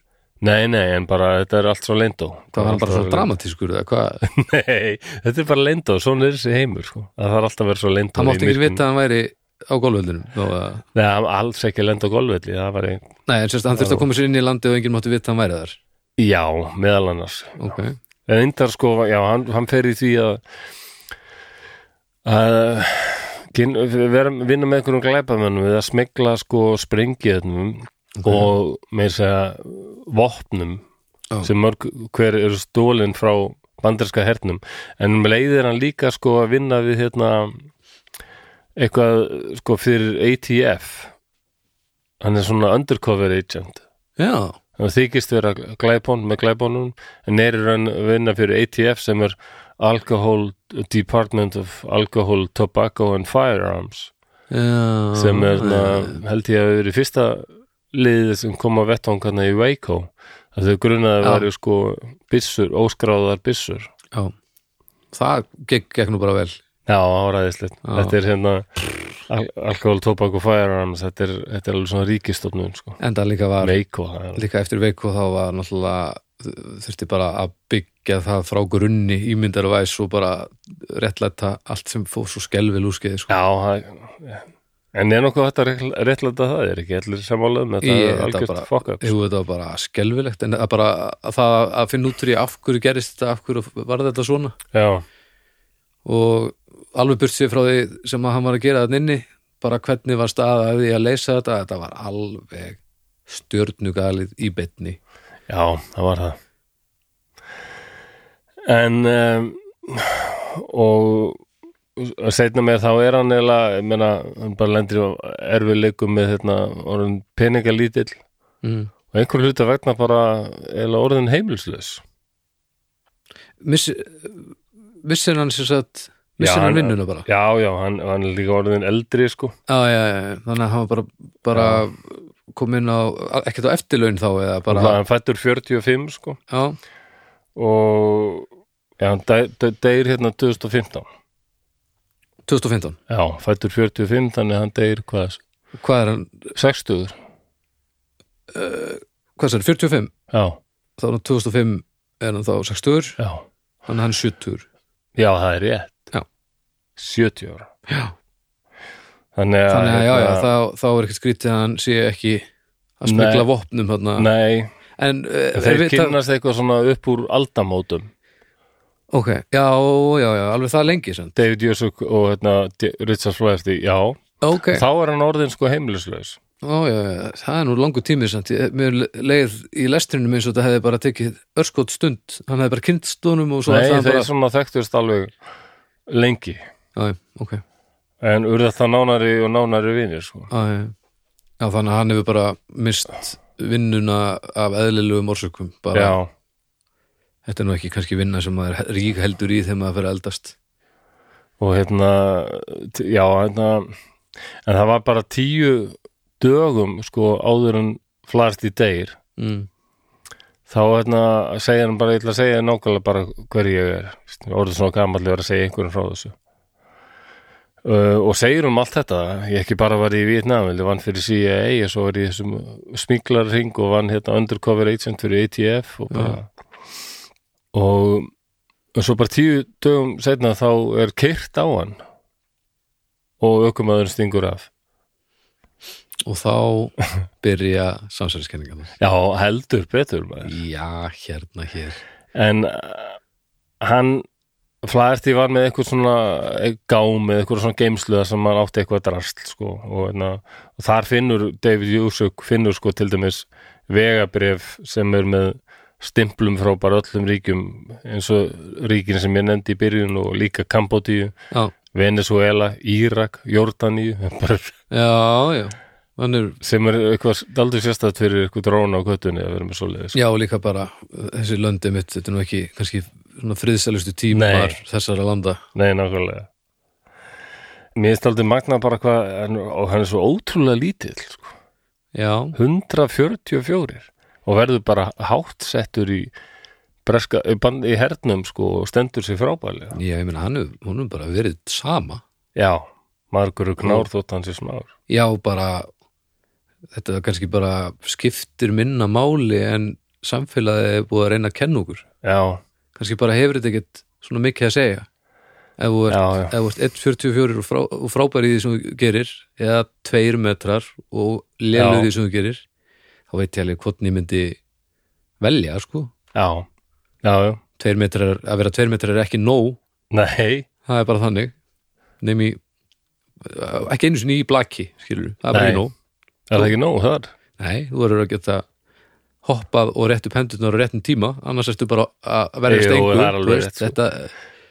Nei, nei, en bara þetta er allt svo leyndó Hvað var bara svo dramatískur eða hvað? Nei, þetta er bara leyndó, svona er þessi heimur sko. það þarf alltaf að vera svo leyndó Hann mátti ekki vita að hann væri á golfveldunum Þá, að... Nei, hann alls ekki lenda á golfvelli það var. Nei, en sérst, hann þurfti að koma sér inn í landi og enginn mátti vita að hann væri þar. Já, meðal annars. Ok, En Indar sko, já, hann, hann að að vinna með einhverjum glæpamennum við að smegla sko sprengiðnum og með segja vopnum Já. sem mörg hver eru stólin frá banderska hernum. En um leiðir hann líka sko að vinna við hérna eitthvað sko fyrir ATF hann er svona undercover agent. Já, hann þykist vera glæpón með glæpónum en raun að vinna fyrir ATF sem er Alcohol Department of Alcohol, Tobacco and Firearms. Já sem er na, held ég að vera í fyrsta liðið sem kom á vettvangarna í Waco. Að þau grunaði að vera sko byssur, óskráðar byssur. Já. Það gekk, gekk nú bara vel. Já, áræðislegt. Þetta er hérna al Alcohol, Tobacco, Firearms. Þetta er, þetta er alveg svona ríkistofnun sko. Enda líka var, Waco það er- líka eftir veiku þá var náttúrulega þurfti bara að byggja það frá grunni ímyndar og bara réttlæta allt sem fór svo skelvil úskeið sko. já, En er nokkuð að réttlæta það? Er ekki allir samálaðum? Þetta er þetta algjört bara- fokk upp. Jú, þetta var bara skelfilegt en að bara að það að finna út úr í af hverju gerist þetta, af hverju var þetta svona Já, og alveg burt sér frá því sem að hann var að gera þann inni bara hvernig var staða að því að leysa þetta þetta var alveg stjörnugalið í betni já, það var það. En, um, og setna með þá er hann eða, ég meina, hann bara lendir á erfiðleikum með hérna, orðin peningalítill mm. og einhver hluta vegna bara eða orðin heimilslaus. Missi, missir hann sér satt missir hann- vinnuna bara Já, já, hann, hann er líka orðin eldri, sko. já, já, já, þannig að hann var bara, bara kom inn á, ekkert á eftirlaun þá eða bara, Bara, hann fættur 45, sko. já, og já, hann deg- deg- deyr hérna 2015 2015 já, fættur 45 þannig hann deyr hvað, hvað er hann, 60 hvað er hann, 45 já, þá er hann 2005 er hann þá 60 já, þannig hann er 70 já, það er rétt. Já. 70 ára. Já. Þannig að, þannig að já, já, hérna, þá, þá er ekkert skrítið að hann sé ekki að smigla Nei. vopnum þarna. nei, en uh, þeir við, það, eitthvað svona upp úr aldamótum ok, já, já, já, alveg það lengi sann. David Jösuk og hérna, Richard Flaherty, já ok, þá er hann orðin sko heimilislaus Ó, já, já, það er nú langur tími samt. Ég- mér leið í lestrinum eins og þetta hefði bara tekið örskot stund hann hefði bara kynnt stónum og svo nei, þeir bara, svona þekktust alveg lengi já, já, ok en urða það nánari og nánari vinir sko. já, þannig að hann hefur bara mist vinnuna af eðlilegum orsökum. Bara, já, þetta er nú ekki kannski vinna sem maður rík heldur í þegar maður fyrir að eldast. Og hérna já, hérna en það var bara tíu dögum sko áður en flast í deyr. Mm. þá hérna segja hann bara, ég ætla að segja nákvæmlega bara hver ég er. Orðið svona gamallegur að segja einhverjum frá þessu uh, og segir um allt þetta ég ekki bara var í Vietnam ég vann fyrir CIA og svo var ég í þessum smíklarring og vann hérna undercover agent fyrir ATF og bara og, og svo bara tíu dögum setna þá er kyrt á hann og aukumæður stingur af. Og þá byrja samsæliskenningarnar já, heldur betur maður. Já, hérna hér. En uh, hann Flaherty var með eitthvað svona eh, gám með eitthvað svona geimsluða sem hann átti eitthvað drast sko og, hérna, og þar finnur David Jusuk finnur sko til dæmis vegabref sem er með stimplum frá bara öllum ríkjum eins og ríkin sem ég nefndi í byrjun og líka Kambodíu, já, Venezuela, Írak, bara, já, já hann er, sem er eitthvað daldur sérstætt fyrir eitthvað dróna á köttunni að vera með svoleiðis já, líka bara þessi löndi mitt, þetta er nú ekki kannski friðsælustu tímar þessara landa. Nei, nákvæmlega. Mér finnst aldrei magna bara hvað og hann er svo ótrúlega lítill sko. já, 144 og verður bara hátt settur í breska, í hernum sko og stendur sér frábælega já, ég meina hann hefur bara verið sama. Já, margur er knár þótt hann sér smár. Já, bara þetta er kannski bara skiptir minna máli en samfélagið er búið að reyna að kenna okkur. Já, kannski bara hefur þetta ekkert svona mikið að segja. Ef þú ert, ert 1.44 og, frá, og frábær í því sem þú gerir eða 2 metrar og í því sem þú gerir þá veit ég alveg hvort ég myndi velja sko. Já, já, já. 2 metrar, að vera 2 metrar er ekki nóg. Nei, það er bara þannig. Nefn í ekki einu sinni í blaki skilur, það er bara ekki nóg. Er það ekki nóg þar? nei, þú verður að geta hoppað og rétt upp hendurnar á réttum tíma annars ertu bara að verða Jú, stengu það er alveg rétt, sko. þetta,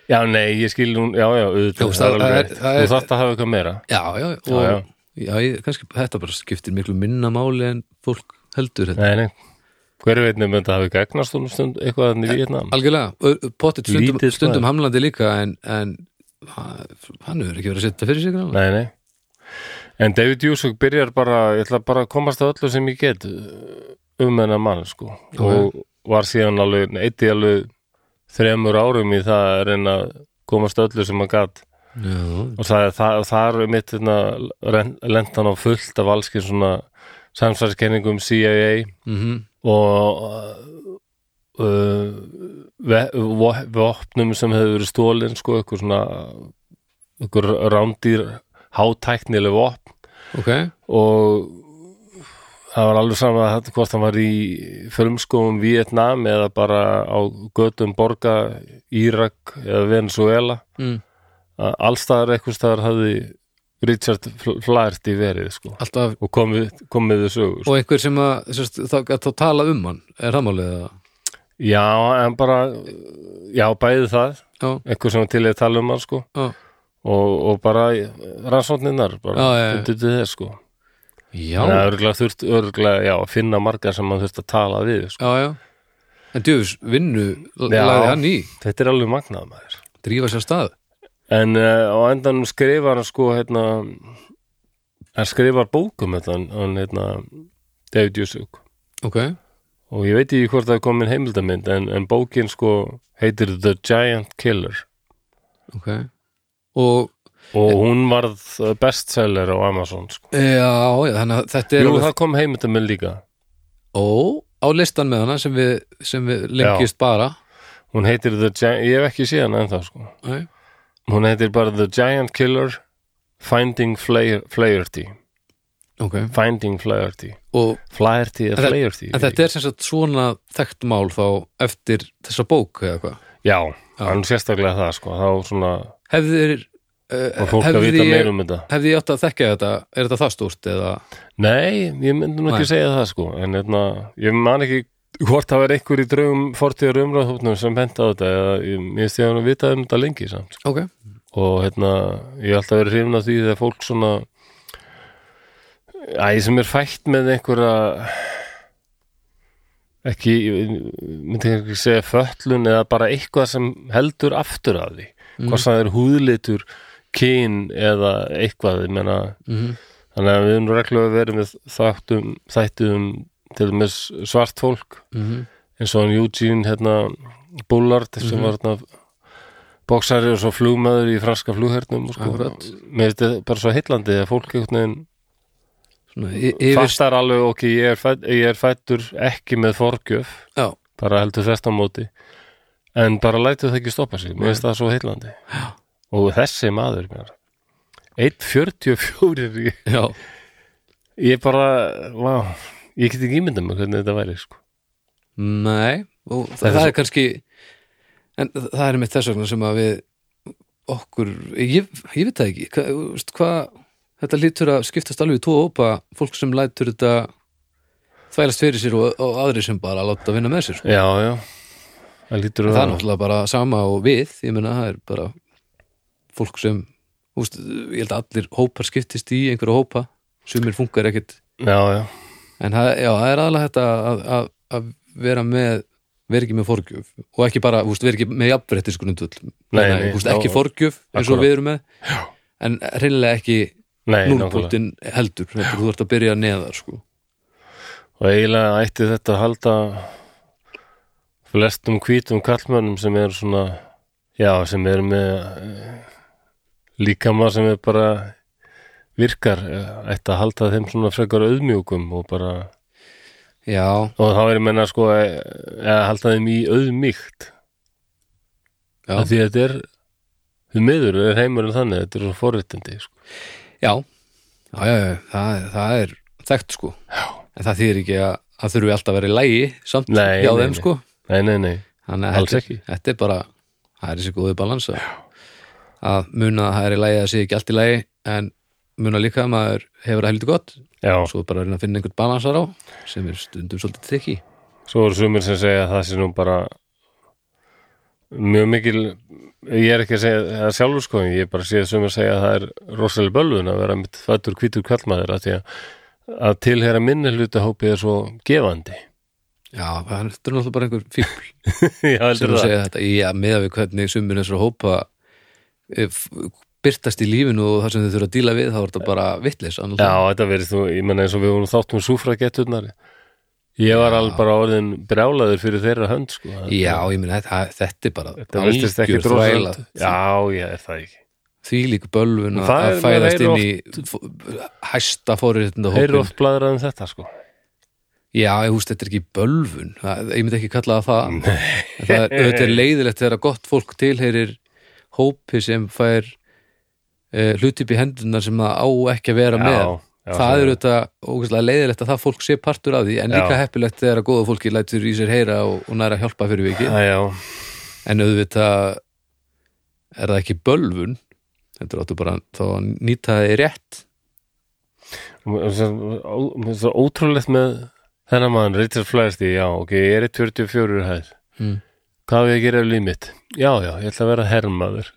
Já, nei, ég skil hún, já, já, það það það Þú þarft að hafa eitthvað meira. Já, já, og Já, já, ég, kannski þetta bara skiptir miklu minna máli en fólk heldur þetta. Nei, nei, hver veit nefnum þetta hafi gegnast stund eitthvað þannig í Vietnam Algjörlega, pottet stundum, stundum hamlandi líka en, en ha- hann hefur ekki verið að setja fyrir sig. Nei, nei. En David Jusuk byrjar bara ég ætla bara að komast að öllu sem ég get um hennar mann sko. Og var síðan alveg eitt í alveg þremur árum í það að reyna að komast öllu sem hann Já, og það, það, það er mitt hérna, lendan á fullt af allskinn svona samsvarskenningum CIA mm og uh, vopnum sem hefur verið stólin sko, eitthvað svona eitthvað rándýr hátæknileg vopn. Ok, og það var alveg sama að hvort hann var í frumskóum Vietnam eða bara á götum borga Írak eða Venezuela mm. að allstaðar eitthvað staðar hafði Richard Fl- Flaherty verið sko. Og komið, komið sögur sko. og einhver sem að sérst, gæti að tala um hann er það málið eða? Já, en bara já, bæði það, já, eitthvað sem til í að tala um hann sko. Og, og bara rannsókninnar bara Já, já. bundið til þess sko Þannig að örgulega þurft, örgulega, já, að finna margar sem maður þurft að tala við sko. já, já. En djöfus vinnu lagði hann í. Þetta er alveg magnað maður. Drífa sér stað. En uh, á endanum skrifar hann sko hérna hann skrifar bókum hérna, hann hérna David Jusuk ok, og ég veit ekki hvort það er komin heimildamynd en, en bókin sko heitir The Giant Killer. Ok. Og og hún varð bestseller á Amazon sko. já, já, þannig að þetta er Jú, það kom heimildamynd líka. Ó, á listan með hana sem við, sem við lengist bara. Hún heitir The Giant, ég hef ekki séð hana ennþá sko. Nei. hún heitir bara The Giant Killer Finding Flaherty ok, Finding Flaherty Flaherty eða Flaherty en þetta er sem sagt svona þekkt mál þá eftir þessa bók eða hvað? Já, hann sérstaklega það sko, þá svona hefðir og uh, fólk að vita meira um þetta. hefði ég átt að þekka þetta er þetta það stórt eða? Nei, ég myndi nú ekki segja það sko. En hérna, ég man ekki hvort það var einhver í draugum fortíðar umræðhófnum sem bent á þetta eða ég ég hann að vita um þetta lengi samt sko. ok, og hérna, ég hef alltaf verið hrifin af því þegar fólk svona Æ, sem er fætt með einhverja ekki, ég myndi ekki segja föllun eða bara eitthvað sem heldur aftur af því. Mm. hvort það er húðlitur kyn eða eitthvað ég menna, mm þannig að við erum reglulega verið með þáttum, þættum til með svart fólk -hmm. eins og hann Eugene hérna, Bullard sem Mhm. var hérna bóksari og svo flugmaður í franska flughernum sko. Finnst þetta bara svo heillandi að fólk yfir fastar alveg ok, ég fætt, ég er fættur ekki með forgjöf já, bara heldur á móti en bara lætur það ekki stoppa sig mér finnst það svo heillandi Já. Og þessi maður mér 1.44 ég, já, ég bara, vá ég get ekki ímyndað mér hvernig þetta væri sko. nei og það, Það er er kannski en það er mitt þess vegna sem að við okkur, ég, ég veit það ekki hvað, hvað þetta lítur að skiptast alveg í tvo ópa fólk sem lætur þetta þvælast fyrir sér og, og aðri sem bara láta vinna með sér sko. já, já það það að er náttúrulega bara sama og við ég meina það er bara fólk sem úst, ég held að allir hópar skiptist í einhverja hópa sumir funkar ekkit já, já, en það, já, það er aðlega þetta að, að, að vera með vera ekki með forgjöf og ekki bara, vera ekki með já, ekki forgjöf eins og við erum með já. en reynilega ekki núlpunktin heldur þú ert að byrja neðar sko. og eiginlega ætti þetta að halda flestum hvítum kallmönnum sem er svona já, sem er með eh, líkama sem er bara virkar, ætti að halda þeim svona frekar auðmjúkum og bara já, og þá er ég menna sko eh, að halda þeim í auðmýkt. Já, af því að þetta er því miður er heimurinn þannig, þetta er svo forréttindi sko. já, já, já, já það, það er þekkt sko. Já. en það þýðir ekki að það þurfi alltaf að vera í lægi samt Nei, hjá nei, þeim nei. sko. Nei, nei, nei, Alls ekki. þetta er bara það er þessi góði balansa að muna að það er í lægi að sé ekki allt í lægi en muna líka að maður hefur það heldur gott. Já, svo bara að finna einhvern balansar á sem er stundum svolítið trikki Svo eru sumir sem segja að það sé nú bara mjög mikil ég er ekki að segja það sjálfur sko ég er bara að segja sumir segja að það er rosalega bölvun að vera mitt fættur hvítur kvöldmaður að að, tilhera minni hlutahópi er svo gefandi. Já, það er náttúrulega bara einhver fíbl Já, sem það. segja þetta. Já, meða við hvernig sumir þessar hópa byrtast í lífinu og það sem þau þurfa að díla við þá er þetta bara vittlis Já, þetta verið þú, ég menna eins og við vorum þáttum súfragetturnar. Ég var alveg bara orðin brjálaður fyrir þeirra hönd sko. Já, ég meina, þetta, þetta er bara Þetta algjör þvæla. Já, ég er það ekki. Því líka bölvun að fæðast inn í hæsta fóriðinda Heyrðu hópin oft bladrað um þetta sko. Já, ég húst, þetta er ekki bölvun. Það, ég myndi ekki kalla það það. Það er, leiðilegt þegar gott fólk tilheyrir hópi sem fær uh, hluti upp í hendunar sem það á ekki að vera með Já, Já, það er auðvitað leiðilegt að það fólk sé partur af því en líka Já. heppilegt þegar að góða fólki lætur í sér heyra og, og næra hjálpa fyrir Já, já, en auðvitað er það ekki bölvun þetta áttu bara þá að nýta það í rétt ótrúlegt með þennan mann, Richard Flaherty, já, ok, ég er í 24 hæð, mm. Hvað við líf mitt? Já, já, ég ætla að vera hermaður.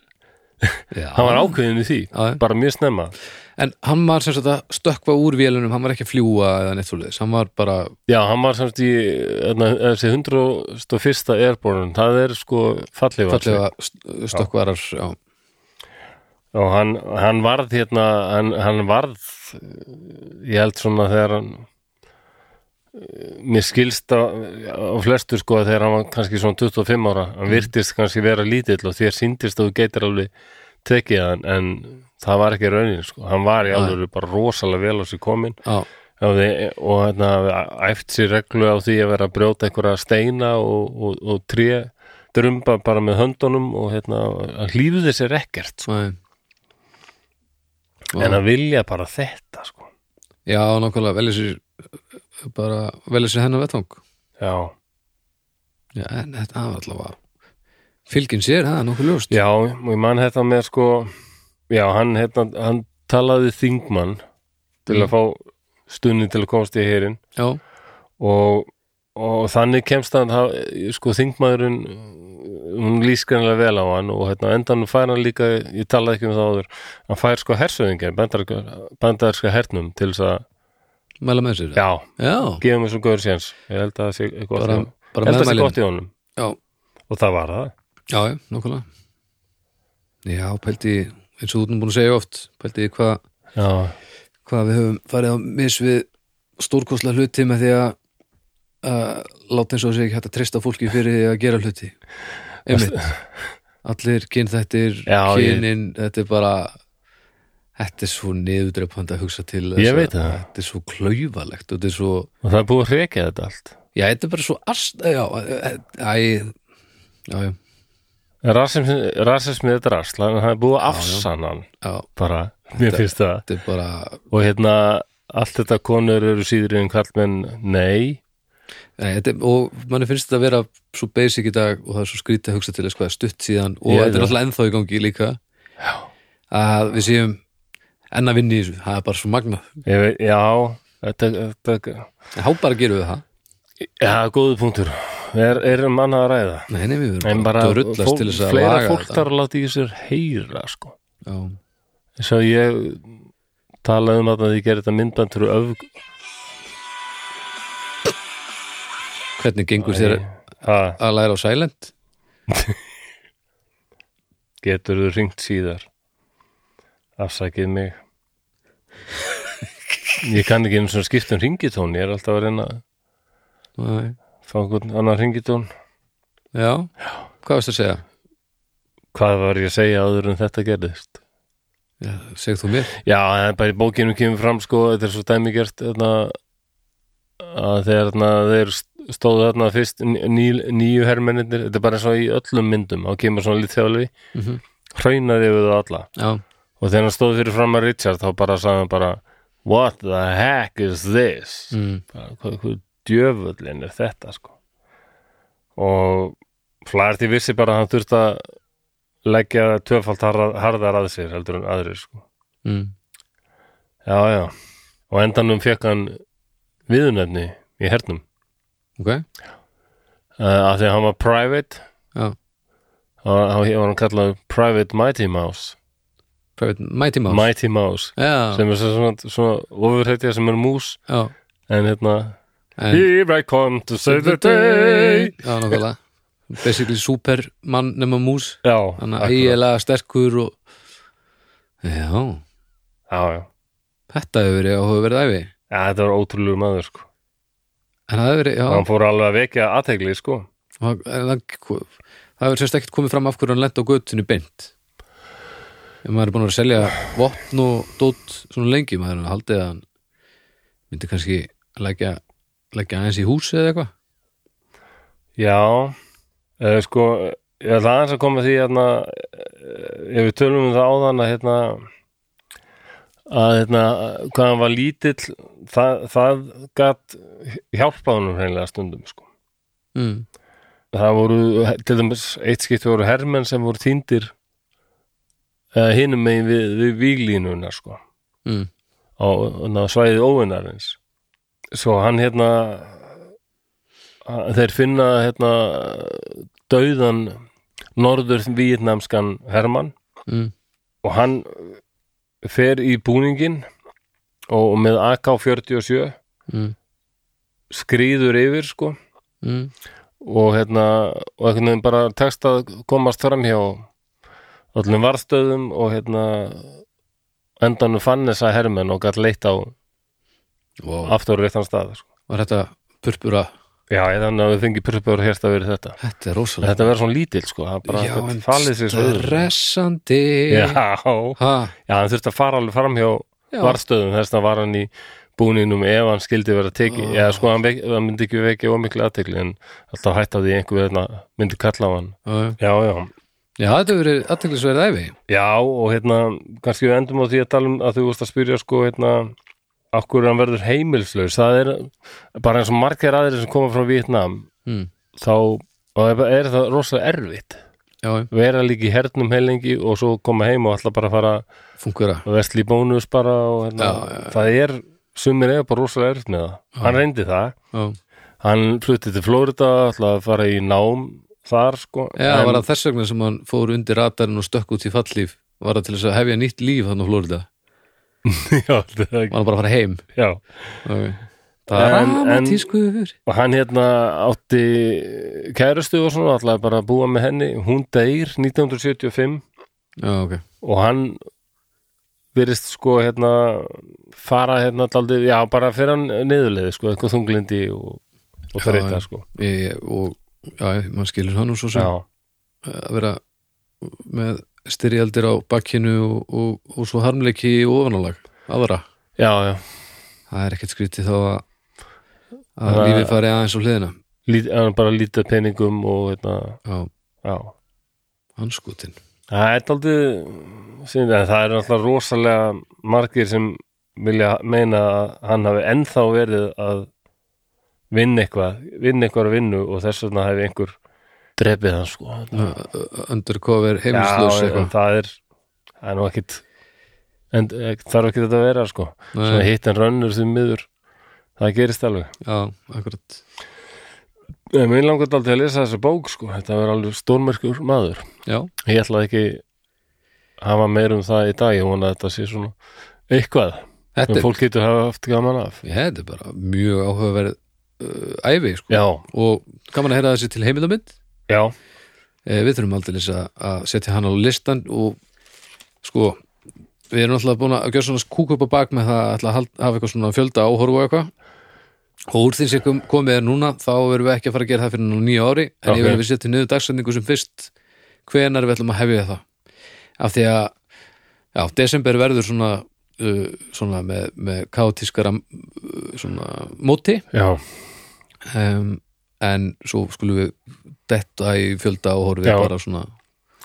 Já. Hann var ákveðin í því, Já, bara mjög snemma. en hann var sem sagt að stökkva úr vélunum hann var ekki að fljúa eða neitt svoleiðis hann var bara, Já, hann var semst í, þarna, þessi 101. airborne, það er sko fallega st- stökkvarar já. og hann, hann varð hérna, hann, hann varð, ég held svona þegar hann, mér skilst á, flestu sko að þegar hann var kannski svona 25 ára, hann virtist kannski vera lítill og þér síndist að þú geitir alveg tekið hann, en það var ekki raunin sko, hann var í alveg bara rosalega vel á sig komin Já, og, og hérna æft sér reglu á því að vera að brjóta einhverja steina og, og, og tré drumba bara með höndunum og hérna, hann hlýfði sér ekkert sko. En að vilja bara þetta sko. já, nákvæmlega velja sér bara velja sér hennar vettvang. Já, já, en þetta var allavega fylgin sér, það er nokkuð ljóst. Já, og ég man þetta með sko, já, hann hérna, hann talaði þingmann til Mm. að fá stunni til að komast í herin já, og, og þannig kemst hann sko þingmaðurinn hún lýst greinlega vel á hann og hérna á endanum fær hann líka ég talaði ekki um það áður, hann fær sko hersöðingar bandarska hernum til þess að, mæla með sér já, já, gefum þessum góður séns. Ég held að það sé gott bara, bara held að það sé gott í honum. Já, og það var það. Já, nákvæmlega. Já, pældi eins og þú erum búin að segja oft pældi hvað já, hvað við höfum farið á mis við stórkostlega hluti með því að láta eins og sig ekki hægt að treysta fólki fyrir því að gera hluti. Einmitt. Allir kynþættir, Já, ég- kynin þetta er bara þetta er svo niðurdreipandi að hugsa til Ég veit það. þetta er svo klaufalegt og þetta er svo, og það er búið að hrekja þetta allt. Já þetta er bara svo ast, já, já, já, rasismi er drasla en það er búið að afsanna hann. Já. Bara, mér finnst það. þetta er bara, og hérna, allt þetta konur eru síður en kallmenn, nei. Nei, þetta og manni finnst þetta að vera svo basic í dag og það er svo skrítið að hugsa til þess hvað er stutt síðan og þetta er alltaf ennþá í gangi líka. Já. að við séum enn að vinna í þessu, það er bara svo magnað. Ég veit, já þetta, þetta en há bara gerum við það. Já, góðu punktur. Er, er um annað að ræða? Nei, nei, við en erum bara, að rullast fólk, til þess að laga fólk þetta. þarf að láta í sér heyra sko. já, þess að ég talaði um að því gerir þetta myndband fyrir öf hvernig gengur þér að læra á silent? Getur þú ringt síðar? Afsakið mig ég kann ekki einu svona skipt um ringitón ég er alltaf að reyna að nei. fá einhvern annan ringitón já, hvað varst að segja? hvað var ég að segja áður en þetta gerðist Já, segð þú mér já, bara í bókinu kemur fram sko, þetta er svo dæmigert þarna, að þegar þarna, þeir stóðu þarna fyrst ný, nýju hermennir, þetta er bara eins og í öllum myndum, þá kemur svona lítið þjálfi mm -hmm. hraunari yfir það alla já, og þegar hann stóð fyrir fram að Richard þá bara sagði hann bara what the heck is this? Mm, bara, hvað, hvað djöfullin er þetta sko? Og Flaherty vissi bara að hann þurfti að leggja tvöfalt harðar, að sér heldur en aðrir sko. Mm, já já. Og endanum fekk hann viðunefni í hernum. Ok. Uh, af því að hann var private. Já, þá þá var hann kallað Private Mighty Mouse private mighty mouse? Mighty Mouse já, sem er svo- svona, svona ofurhetja sem er mús já. en hérna en, Here I come to save the day. já, nákvæmlega. Basically supermann nema mús. Já, þannig að akkurat. eiginlega sterkur og já, já, já. þetta hefur verið áhuga verið æfi Já, þetta var ótrúlegur maður sko. en það hefur verið, já. Hann fór alveg að vekja aðtegli sko. það, það, það hefur sérst ekkert komið fram af hverju hann lent á göttinu beint ef maður er búin að selja vopn og dót svona lengi maður er að haldið að hann myndi kannski leggja, leggja aðeins í hús eða eitthvað Já, eða sko ég ætla aðeins að koma því hérna, eh, ef við tölum um það áðan að hérna að hérna, hvað hann var lítill það, það gat hjálpað honum hreinlega stundum sko. mm. það voru, til dæmis eitt skipt voru hermenn sem voru týndir uh, hinum megin við, við víglínuna sko Mm. á, á svæði óvinnarins svo hann hérna þeir finna hérna dauðan norður vietnamskan hermann Mm. og hann fer í búningin og með AK-47 Mm. skrýður yfir sko Mm. og hérna og einhvern veginn bara tekst að komast fram hjá öllum varðstöðum og hérna endanum fann þessa hermenn og gætt leitt á Wow. aftur á réttan stað sko. Var þetta purpura? Já, ég þannig að við fengi purpur hérst að vera þetta. Þetta er rosalega þetta verður svona lítill sko Já, en stressandi. Já, ha, já, hann þurfti að fara alveg fram hjá já. varðstöðum þess að var hann í búninum ef hann skildi vera tekið Oh. já, sko, hann, vek, hann myndi ekki vekja ómikli aðtekli en alltaf hætt af því einhver veðna, myndi kalla á hann. Já, já, já, já, þetta hefur verið aðteklisverið æfi Já, og hérna, kannski við endum á því að tala um að þú vorst að spyrja sko, hérna, akkur hann verður heimilslaus, það er bara eins og margir aðrir sem koma frá Vietnam, mm. þá er, það rosalega erfitt, Já, vera líka í hernum heilengi og svo koma heim og alltaf bara fara fungura að vestli bónus bara og hérna, Já, já, það er, sumir er bara rosalega erfitt með það, hann reyndi það, Já, hann flutti til Flórida, alltaf að fara í nám þar, sko, já en- var það þess vegna sem hann fór undir radarinn og stökk út í fallíf Var það til þess að hefja nýtt líf þannig á Flórida já, það, Var hann bara að fara heim? Já, okay. Það er En- en- dramatískur og hann hérna átti kærustu og svona, alltaf bara að búa með henni. Hún deyr 1975 Já, ok. Og hann virðist sko hérna fara hérna aldrei, já bara fyrir hann niðurleiði sko, eitthvað þunglindi og, og þreita já. sko. Ég, og já, mann skilur hann nú svo sem. Já, að vera með styrjaldir á bakkinu og, og, og svo harmleiki í ofanálag aðra, já, já. Það er ekkert skrítið þá að að Það- lífið fari aðeins á hliðina. Lít, bara lítið peningum og hérna, já, já. Hanskútin það er aldrei það er alltaf rosalega margir sem vilja meina að hann hafi ennþá verið að vinna eitthvað vinna eitthvað að vinnu og þess vegna hefði einhver drepið hann sko. Undercover en eitthvað. það er það er nú ekkit en eh, þarf ekki þetta að vera sko. Svona hitt en rönnur því miður það gerist alveg. Já, akkurat. En mér langar aldrei að lesa þessa bók sko. Þetta verður alveg stórmerkur maður. Já, ég ætla ekki hafa meir um það í dag ég vona að þetta sé svona eitthvað er, fólk getur hafa haft gaman af. Ég, þetta er bara mjög áhugaverð æfi sko. og gaman að heyra þessi til heimildamind já, eh, við þurfum aldrei að, að setja hann á listan og sko við erum alltaf búin að gjöra svona kúk upp á bak með það að hafa eitthvað svona fjölda áhorfu og eitthvað. Og úr því sem kom- komið er núna þá erum við ekki að fara að gera það fyrir nú nýja ári en Ok. ég vil að við setja niður dagsendingu sem fyrst hvenar við ætlum að hefja það. Af því að já, desember verður svona uh, svona með, með kátískara uh, svona móti. Já, um, en svo skulum við detta í fjölda áhorfi Já. bara svona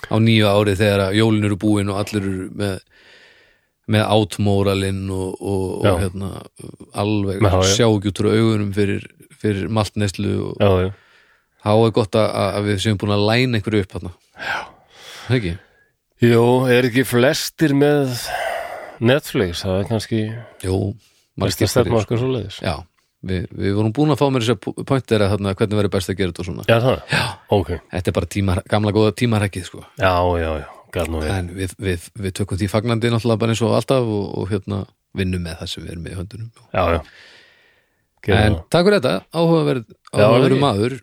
á nýju ári þegar jólin eru búin og allir eru með með átmóralinn og, og, og hérna alveg Já, já. sjágjútur á augunum fyrir, fyrir maltneslu og já, já. þá er gott að, að við séum búin að læna einhverju upp Já Ekki? Jú, er ekki flestir með Netflix, það er kannski besta margir svo leiðis Já, við, við vorum búin að fá mér þess að pointera þarna hvernig verður best að gera þetta og svona. Já, já. ok. Þetta er bara tíma, gamla góða tímarækið sko. Við en við, við, við tökum því fagnandi náttúrulega bara eins og alltaf og, og hérna vinnum með það sem við erum með í höndunum. En takk fyrir þetta, áhugaverð maður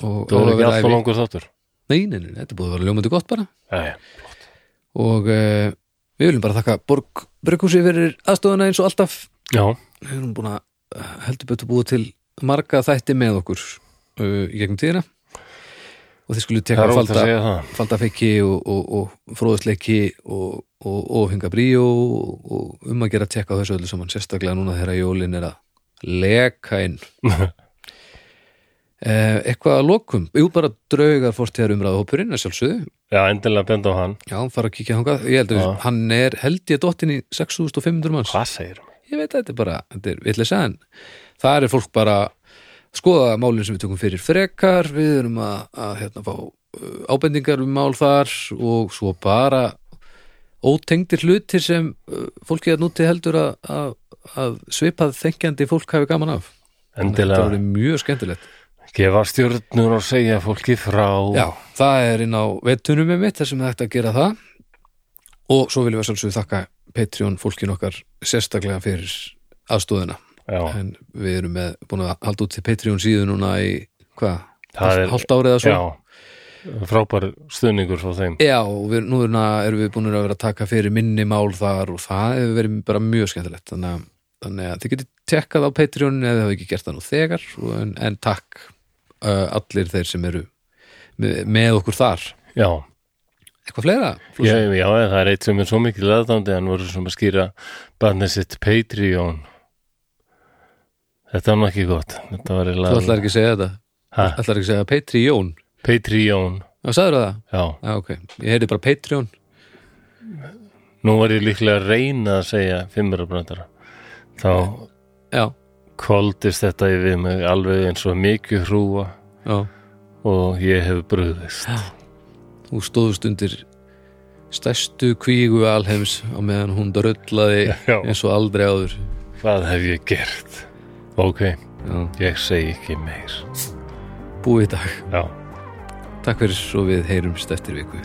Það var ekki? alltaf langur þáttur? Nei, nei, nei, þetta búið að vera ljómandi gott bara. Já, já, og uh, við viljum bara þakka Borg Brygghúsi fyrir aðstofuna eins og alltaf. Já, við erum búin að heldur betur búið til marga þætti með okkur uh, í gegnum tíðina. Og þið skulle að falda, segja það. falda feiki og, og, og og, og, bríó og, og um að gera tekka þessu öllu saman sérstaklega núna þegar jólin er að leka inn. Eh, eitthvað að lokum, jú bara draugar fórstíðar umræðu hópurinn að sjálfsögðu. Já, endilega benda á hann. Já, hann fara að kíkja þangað, ég held að hann er held ég dottin í 6500 manns. Hvað segir hann? Ég veit að þetta er bara, þetta er vitlega en það er fólk bara skoða málin sem við tökum fyrir frekar. Við erum að, að hérna, fá uh, ábendingar um mál þar og svo bara ótengdir hlutir sem uh, fólki að núti heldur að, að, að svipað þengjandi fólk hafi gaman af. Þetta Endilega. voru mjög skemmtilegt. Gefa stjórnur og segja fólki frá. Já, það er inn á vettunum með mitt þessum þetta að gera það. Og svo viljum við sjálfsögðu þakka Patreon fólkin okkar sérstaklega fyrir aðstóðina en við erum með, búin að halda út til Patreon síðu núna í, hvað, hálft árið eða svo? Já. Frábær stuðningur frá þeim. Já, og við, nú erum við búin að vera að taka fyrir minni mál þar og það hefur verið bara mjög skemmtilegt. Þannig að, þannig að þið getið tekkað á Patreon eða þið hafa ekki gert það nú þegar en, en takk uh, allir þeir sem eru með, með okkur þar. Já, Eitthvað fleira? já, já, það er eitt sem er svo mikið leðdandi hann voru sem að skýra barnið sitt Patreon. Þetta var nú ekki gott Þetta var Þú eiginlega ætlar ekki að segja þetta? Ha, ætlar ekki að segja Patreon? Patreon. Já, sagður það? Já, Já, ok, ég heyrði bara Patreon. Nú var ég líklega að reyna að segja fimmurabröndara þá Já, koldist þetta yfir mig alveg eins og mikið hrúa já, og ég hef brugðist þú stóðust undir stærstu kvígu alheims á meðan hún dröllaði Já. eins og aldrei áður. Hvað hef ég gert? Ok, Já, ég segi ekki meir. Búið dag. Já, Takk fyrir svo við heyrumst eftir viku